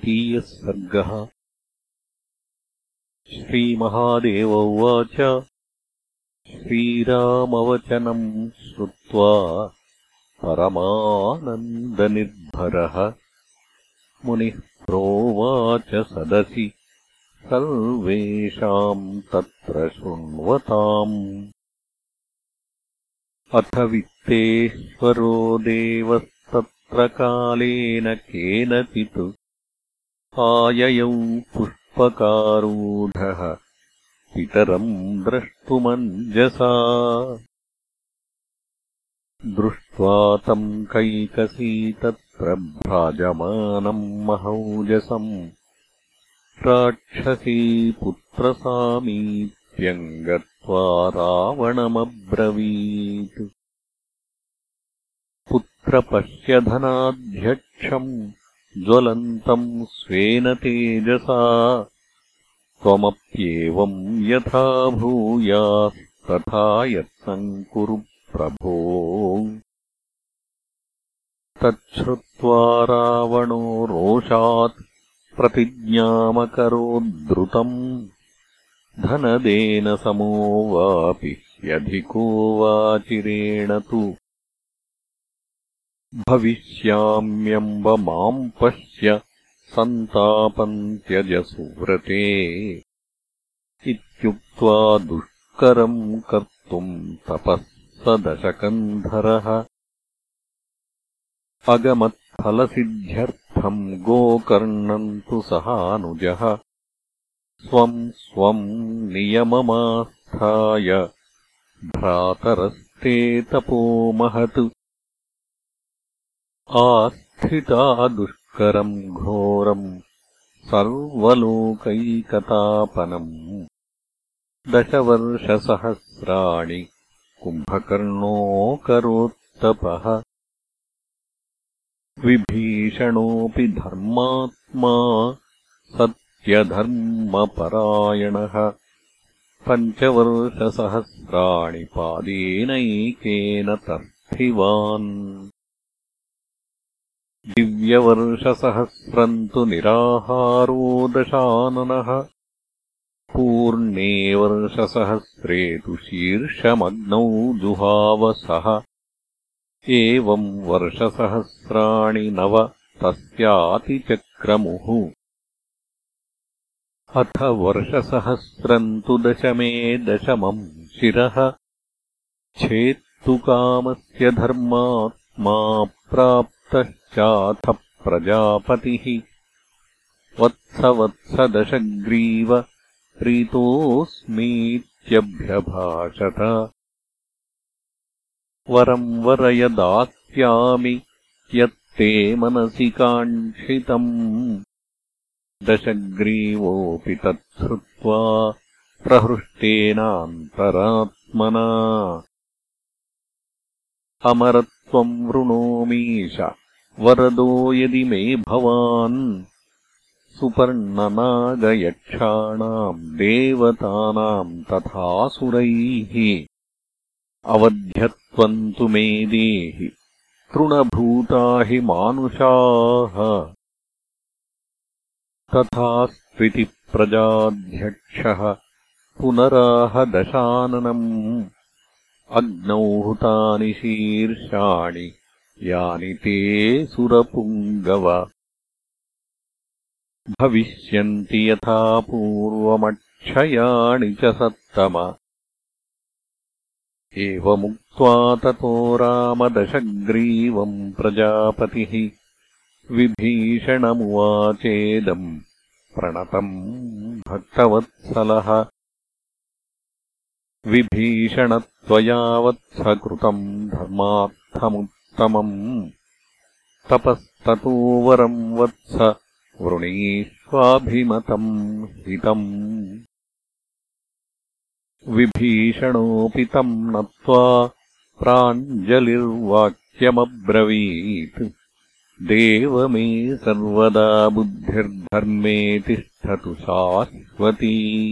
द्वितीयः सर्गः श्रीमहादेव उवाच। श्रीरामवचनम् श्रुत्वा परमानन्दनिर्भरः। मुनिः प्रोवाच सदसि। सर्वेषाम् तत्र शृण्वताम्। अथ वित्तेश्वरो देवस्तत्र कालेन केनचित् आययौ पुष्पकारूढः पितरम् द्रष्टुमञ्जसा। दृष्ट्वा तम् कैकसी तत्र भ्राजमानम् महौजसम् राक्षसी पुत्रसामीप्यम् गत्वा रावणमब्रवीत्। पुत्रपश्यधनाध्यक्षम् ज्वलन्तम् स्वेन तेजसा त्वमप्येवम् यथा भूयास्तथा यत्नम् कुरु प्रभो। तच्छ्रुत्वा रावणो रोषात् प्रतिज्ञामकरोद्धृतम् धनदेन समो वापि ह्यधिको वाचिरेण तु भविष्याम्यम्ब माम् पश्य सन्तापम् त्यज सुव्रते इत्युक्त्वा दुष्करम् कर्तुम् तपः स दशकन्धरः अगमत्फलसिद्ध्यर्थम् गोकर्णम् तु सहानुजः। स्वम् स्वम् नियममास्थाय भ्रातरस्ते तपोमहत् आस्थिता दुष्करम् घोरम् सर्वलोकैकतापनम् दशवर्षसहस्राणि कुम्भकर्णोऽकरोत्तपः विभीषणोऽपि धर्मात्मा सत्यधर्मपरायणः पञ्चवर्षसहस्राणि पादेनैकेन तर्थिवान् दिव्यवर्षसहस्रम् तु निराहारो दशाननः पूर्णे वर्षसहस्रे तु शीर्षमग्नौ जुहावसः एवम् वर्षसहस्राणि नव तस्यातिचक्रमुः। अथ वर्षसहस्रम् तु दशमे दशमम् शिरः। छेत्तु कामस्य धर्मात्मा प्राप्तश्चाथ प्रजापतिः वत्सवत्सदशग्रीव प्रीतोऽस्मीत्यभ्यभाषत। वरम् वरय दास्यामि यत्ते मनसि काङ्क्षितम्। दशग्रीवोऽपि तच्छ्रुत्वा प्रहृष्टेनान्तरात्मना। अमरत्वम् वृणोमीश वरदो यदि मे भवान् सुपर्णनागयक्षाणाम् देवतानाम् तथासुरैः अवध्यत्वम् तु मे देहि तृणभूता हि मानुषाः तथा प्रजाध्यक्षः पुनराह दशाननम् अग्नौ हुतानि शीर्षाणि यानि ते सुरपुङ्गव। भविष्यन्ति यथा पूर्वमक्षयाणि च सत्तम। एवमुक्त्वा ततो रामदशग्रीवम् प्रजापतिः विभीषणमुवाचेदम् प्रणतम् भक्तवत्सलः। विभीषण त्वया धर्मार्थमुत्तमम् तपस्ततो वरम् वत्स वृणीष्वाभिमतम् हितम्। विभीषणोऽपि तम् नत्वा प्राञ्जलिर्वाक्यमब्रवीत् देव मे सर्वदा बुद्धिर्धर्मे तिष्ठतु शाश्वती।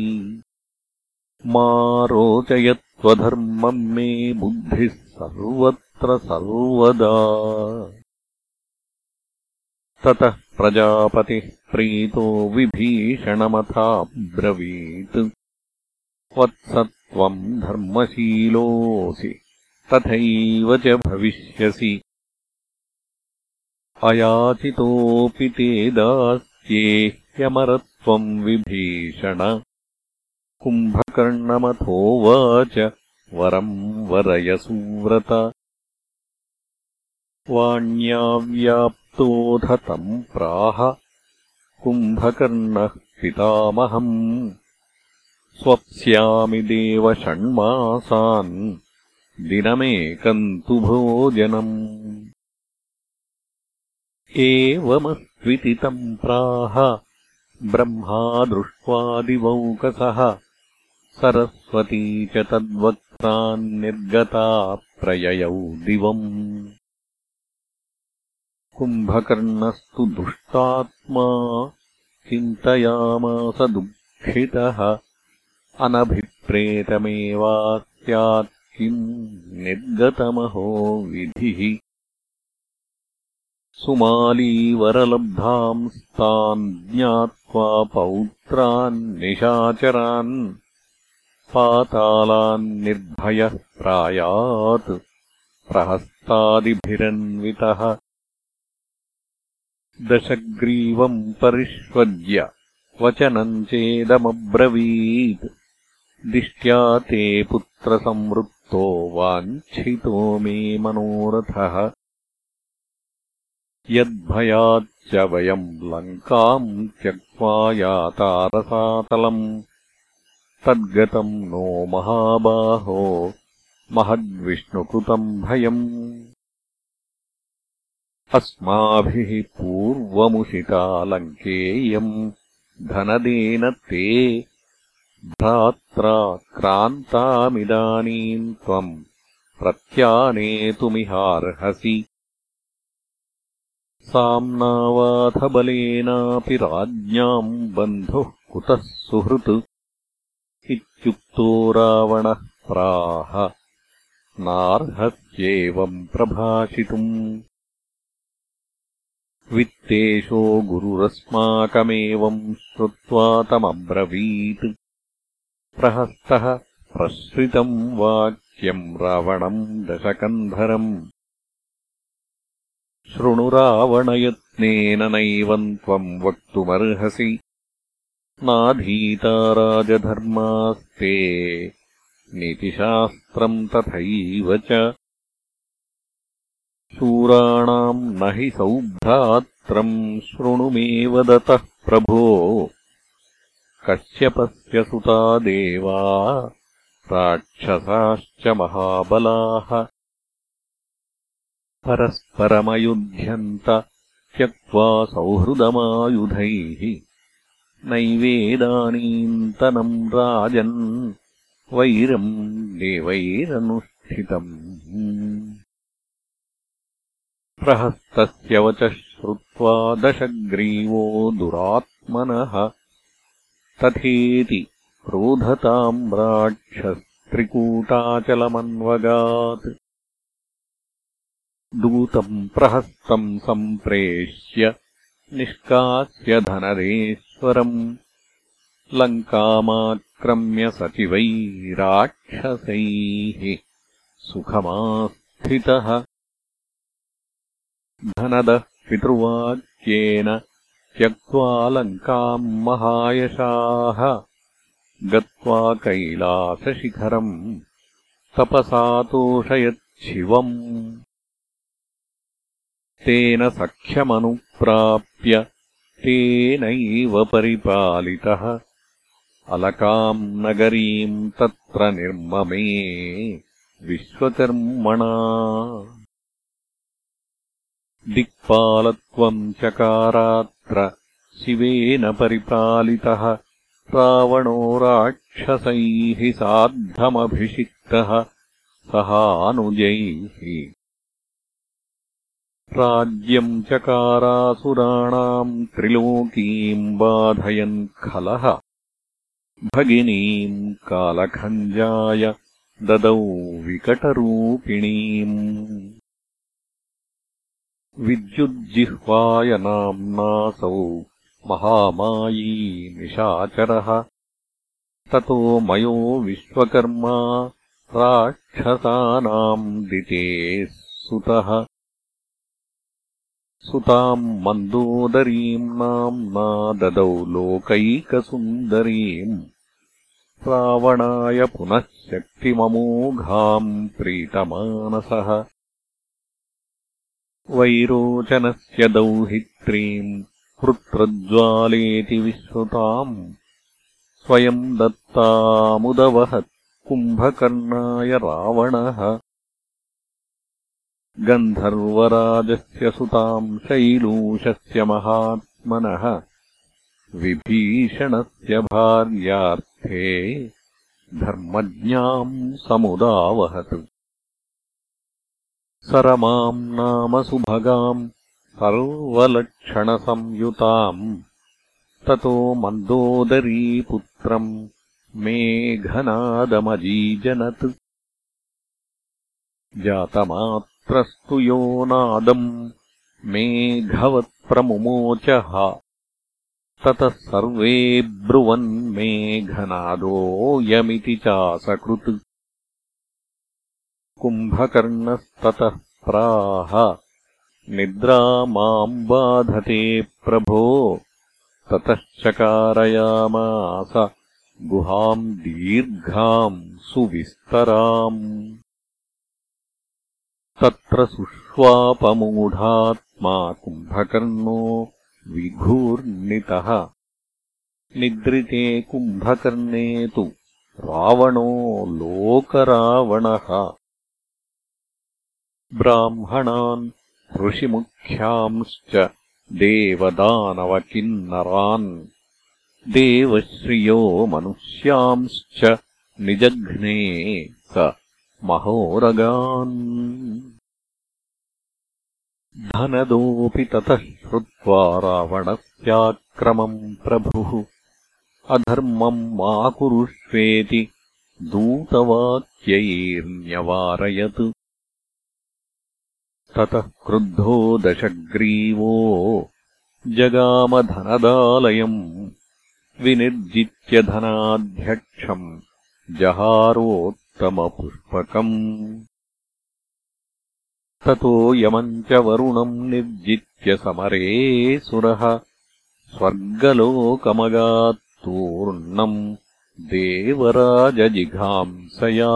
मा रोचयत्वधर्मम् मे बुद्धिः सर्वत्र सर्वदा। ततः प्रजापतिः प्रीतो ब्रवीत् वत्स त्वम् धर्मशीलोऽसि तथैव च भविष्यसि। अयाचितोऽपि ते दास्ये ह्यमरत्वम् विभीषण कुम्भकर्णमथोवाच वरम् वरयसुव्रत वाण्याव्याप्तोऽथ तम् प्राह कुम्भकर्णः पितामहम्। स्वप्स्यामि देव षण्मासान् दिनमेकम् तु भोजनम्। एवमस्त्विति तम् प्राह ब्रह्मा दृष्ट्वादिवौकसः सरस्वती च तद्वक्तान्निर्गता प्रययौ दिवम् कुम्भकर्णस्तु दुष्टात्मा चिन्तयामास दुःखितः अनभिप्रेतमेवा स्यात् किम् निर्गतमहो विधिः। सुमालीवरलब्धांस्तान् ज्ञात्वा पौत्रान्निशाचरान् पातालान्निर्भयः प्रायात् प्रहस्तादिभिरन्वितः दशग्रीवम् परिष्वज्य वचनम् चेदमब्रवीत्। दिष्ट्या ते पुत्रसंवृत्तो वाञ्छितो मे मनोरथः। यद्भयाच्च वयम् लङ्काम् त्यक्त्वा यातारसातलम्। तद्गतम् नो महाबाहो महद्विष्णुकृतम् भयम् अस्माभिः पूर्वमुषिता लङ्केयम् धनदेन ते भ्रात्रा क्रान्तामिदानीम् त्वम् प्रत्यानेतुमिहार्हसि साम्नावाथबलेनापि राज्ञाम् बन्धुः कुतः सुहृत्? इत्युक्तो रावणः प्राह। नार्हत्येवम् प्रभाषितुम् वित्तेषो गुरुरस्माकमेवम् श्रुत्वा तमब्रवीत्। प्रहस्तः प्रसृतम् वाक्यम् रावणम् दशकन्धरम् शृणुरावणयत्नेन नैवम् त्वम् वक्तुमर्हसि। नाधीता राजधर्मास्ते नीतिशास्त्रम् तथैव च शूराणाम् न हि सौभ्रात्रम् शृणु मे वदतः प्रभो। कश्यपस्य सुता देवा राक्षसाश्च महाबलाः। परस्परमयुध्यन्त त्यक्त्वा सौहृदमायुधैः। नैवेदानीन्तनम् राजन् वैरम् देवैरनुष्ठितम् प्रहस्तस्य वचः श्रुत्वा दशग्रीवो दुरात्मनः। तथेति क्रोधताम् राक्षस्त्रिकूटाचलमन्वगात्। दूतम् प्रहस्तम् सम्प्रेष्य निष्कास्य धनरेश्वरम् लङ्कामाक्रम्य सचिवै राक्षसैः सुखमास्थितः धनदः पितृवाक्येन त्यक्त्वा लङ्काम् महायशाः। गत्वा कैलासशिखरम् तपसातोषयच्छिवम् तेन सख्यमनुप्राप्य तेनैव परिपालितः। अलकाम् नगरीम् तत्र निर्ममे विश्वकर्मणा दिक्पालत्वम् चकारात्र शिवेन परिपालितः रावणो राक्षसैः सार्धमभिषिक्तः सहानुजैः। राज्यम् चकारासुराणाम् त्रिलोकीम् बाधयन् खलः। भगिनीम् कालखञ्जाय ददौ विकटरूपिणीम् विद्युज्जिह्वाय नाम्नासौ महामायी निशाचरः। ततो मयो विश्वकर्मा राक्षसानाम् दिते सुतः। सुताम् मन्दोदरीम् नाम्ना ददौ लोकैकसुन्दरीम् रावणाय पुनः शक्तिममोघाम् प्रीतमानसः वैरोचनस्य दौहित्रीम् पुत्रज्वालेति विश्रुताम् स्वयम् दत्तामुदवहत् कुम्भकर्णाय रावणः। गन्धर्वराजस्य सुताम् शैलूषस्य महात्मनः। विभीषणस्य भार्यार्थे धर्मज्ञाम् समुदावहत् सरमाम् नाम सुभगाम् सर्वलक्षणसंयुताम्। ततो मन्दोदरीपुत्रम् मेघनादमजीजनत्। जातमात्रस्तु यो नादम् मेघवत्प्रमुमोचः। ततः सर्वे ब्रुवन्मेघनादोऽयमिति चासकृत् कुम्भकर्णस्ततः प्राह। निद्रा माम् बाधते प्रभो। ततः चकारयामास। गुहाम् दीर्घाम् सुविस्तराम्। तत्र सुष्वापमूढात्मा कुम्भकर्णो विघूर्णितः। निद्रिते कुम्भकर्णे तु रावणो लोकरावणः ब्राह्मणान् ऋषिमुख्यांश्च देवदानवकिन्नरान् देवश्रियो मनुष्यांश्च निजघ्ने स महोरगान्। धनदोऽपि ततः श्रुत्वा रावणस्याक्रमम् प्रभुः। अधर्मम् मा कुरुष्वेति दूतवाक्यैर्न्यवारयत् ततः क्रुद्धो दशग्रीवो जगामधनदालयम् विनिर्जित्य धनाध्यक्षम् जहारोत्तमपुष्पकम्। ततो यमम् च वरुणम् निर्जित्य समरे सुरः स्वर्गलोकमगात्तूर्णम् देवराजजिघांसया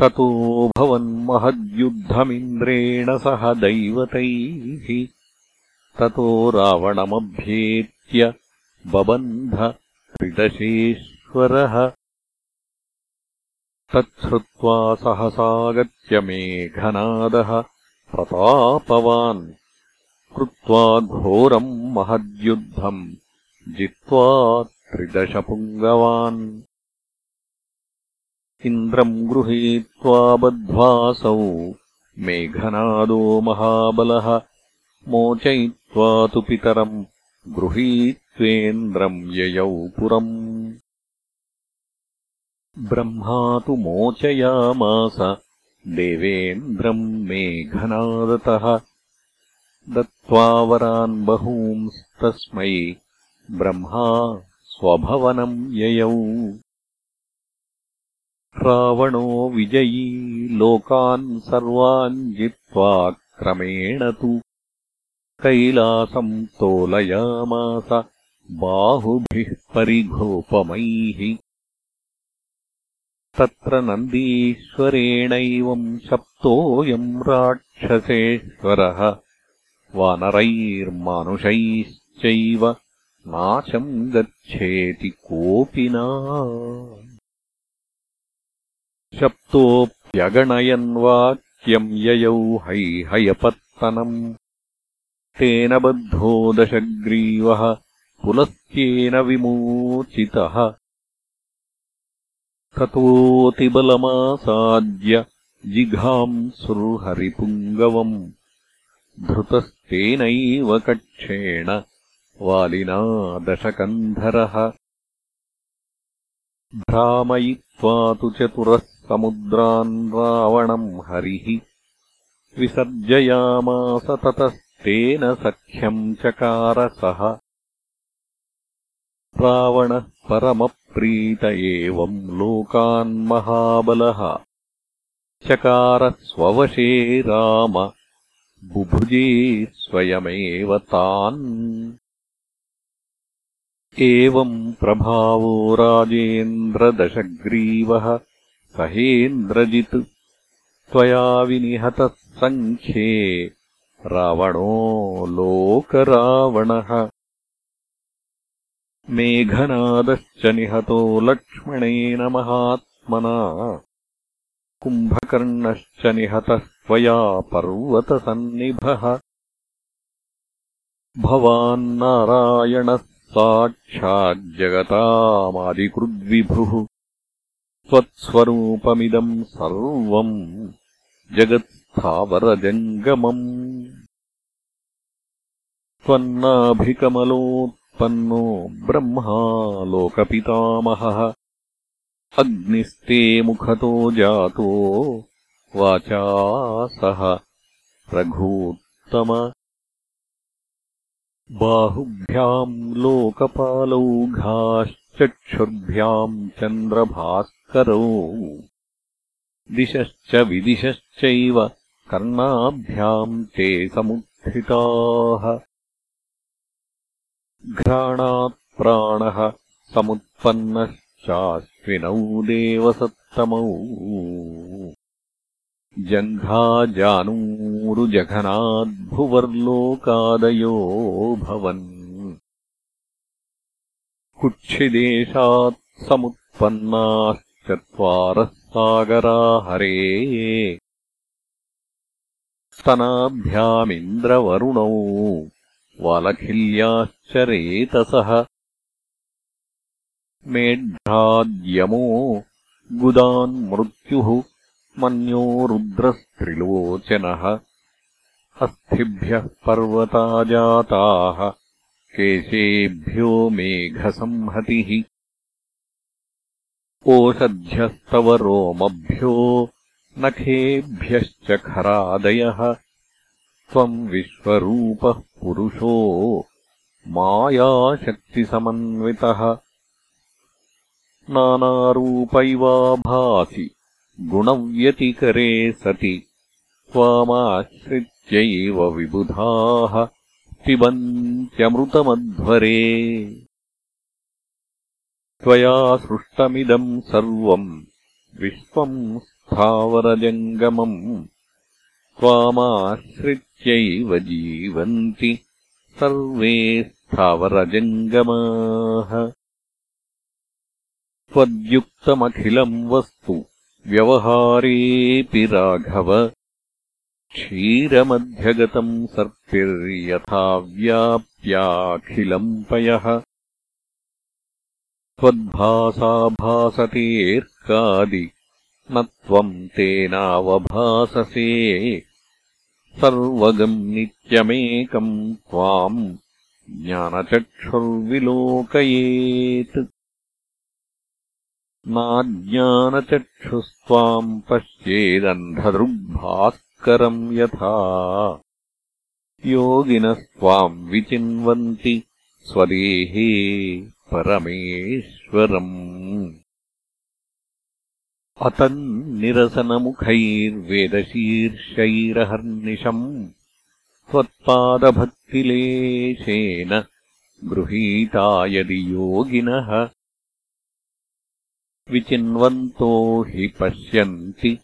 ततो भवन्महद्युद्धमिन्द्रेण सह दैवतैः। ततो रावणमभ्येत्य बबन्ध त्रिदशेश्वरः तच्छ्रुत्वा सहसागत्य मेघनादः प्रतापवान्। कृत्वा घोरम् महद्युद्धम् जित्वा त्रिदशपुङ्गवान् इन्द्रम् गृहीत्वा बद्ध्वासौ मेघनादो महाबलः मोचयित्वा तु पितरम् गृहीत्वेन्द्रम् ययौ पुरम्। ब्रह्मा तु मोचयामास देवेन्द्रम् मेघनादतः। दत्त्वा वरान् बहूंस्तस्मै ब्रह्मा स्वभवनम् ययौ रावणो विजयी लोकान् सर्वान् जित्वा क्रमेण तु कैलासम् तोलयामास बाहुभिः परिघोपमैः। तत्र नन्दीश्वरेणैवम् शप्तोऽयम् राक्षसेश्वरः वानरैर्मानुषैश्चैव नाशम् गच्छेति कोऽपि न शप्तोऽप्यगणयन्वाक्यम् ययौ हैहयपत्तनम्। तेन बद्धो दशग्रीवः पुलस्त्येन विमोचितः। ततोऽतिबलमासाद्य जिघाम् सुर्हरिपुङ्गवम् धृतस्तेनैव कक्षेण वालिना दशकन्धरः। भ्रामयित्वा तु चतुरः समुद्रान् रावणम् हरिः विसर्जयामास ततस्तेन सख्यम् चकारसः। रावणः परमप्रीत एवम् लोकान्महाबलः चकारस्ववशे राम बुभुजे स्वयमेव तान्। एवम् प्रभावो राजेन्द्रदशग्रीवः सहेन्द्रजित् त्वया विनिहतः सङ्ख्ये रावणो लोकरावणः। मेघनादश्च निहतो लक्ष्मणेन महात्मना। कुम्भकर्णश्च निहतः त्वया पर्वतसन्निभः। भवान्नारायणः साक्षाज्जगतामादिकृद्विभुः त्वत्स्वरूपमिदम् सर्वम् जगत्स्थावरजङ्गमम् त्वन्नाभिकमलोत्पन्नो ब्रह्मा लोकपितामहः अग्निस्ते मुखतो जातो वाचा सह रघूत्तम। बाहुभ्याम् लोकपालौघाश्चक्षुर्भ्याम् चन्द्रभास्करौ। दिशश्च विदिशश्चैव कर्णाभ्याम् ते समुत्थिताः घ्राणात् प्राणः समुत्पन्नश्चाश्विनौ देवसत्तमौ। जङ्घाजानूरुजघनाद्भुवर्लोकादयो भवन् कुक्षिदेशात् समुत्पन्नाश्चत्वारः सागरा हरे स्तनाभ्यामिन्द्रवरुणौ वालखिल्याश्च रेतसः मेढ्राद्यमो गुदान्मृत्युः मन्यो रुद्रस्त्रिलोचनः। अस्थिभ्यः पर्वता जाताः केशेभ्यो मेघसंहतिः। ओषध्यस्तव रोमभ्यो नखेभ्यश्च खरादयः। त्वम् विश्वरूपः पुरुषो मायाशक्तिसमन्वितः। नानारूपैवाभासि गुणव्यतिकरे सति। त्वामाश्रित्यैव विबुधाः पिबन्त्यमृतमध्वरे त्वया सृष्टमिदम् सर्वम् विश्वम् स्थावरजङ्गमम्। त्वामाश्रित्यैव जीवन्ति सर्वे स्थावरजङ्गमाः। त्वद्युक्तमखिलम् वस्तु व्यवहारेऽपि राघव क्षीरमध्यगतम् सर्पिर्यथा व्याप्याखिलम् पयः त्वद्भासाभासतेऽर्कादि न त्वम् तेनावभाससे। सर्वगम् नित्यमेकम् त्वाम् ज्ञानचक्षुर्विलोकयेत्। नाज्ञानचक्षुस्त्वाम् पश्येदन्धदृग्भास्करम् यथा योगिनस्त्वाम् विचिन्वन्ति स्वदेहे परमेश्वरम्। अतन्निरसनमुखैर्वेदशीर्षैरहर्निशम् त्वत्पादभक्तिलेशेन गृहीता यदि योगिनः। विचिन्वन्तो हि पश्यन्ति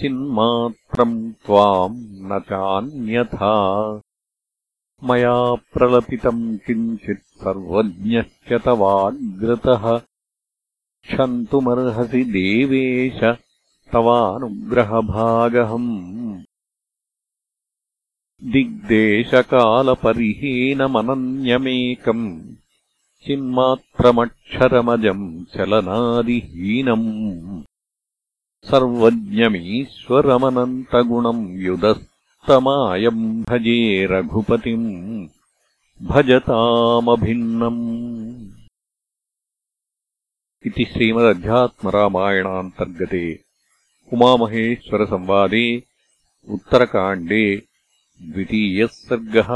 चिन्मात्रम् त्वाम् न चान्यथा। मया प्रलपितम् किञ्चित् सर्वज्ञश्च तवाग्रतः। क्षन्तुमर्हसि देवेश तवानुग्रहभागहम्। दिग्देशकालपरिहीनमनन्यमेकम्। चिन्मात्रमक्षरमजम् चलनादिहीनम् सर्वज्ञमीश्वरमनन्तगुणम् युदः तमायम् भजे रघुपतिम् भजतामभिन्नम् इति श्रीमदध्यात्मरामायणान्तर्गते उमामहेश्वरसंवादे उत्तरकाण्डे द्वितीयः सर्गः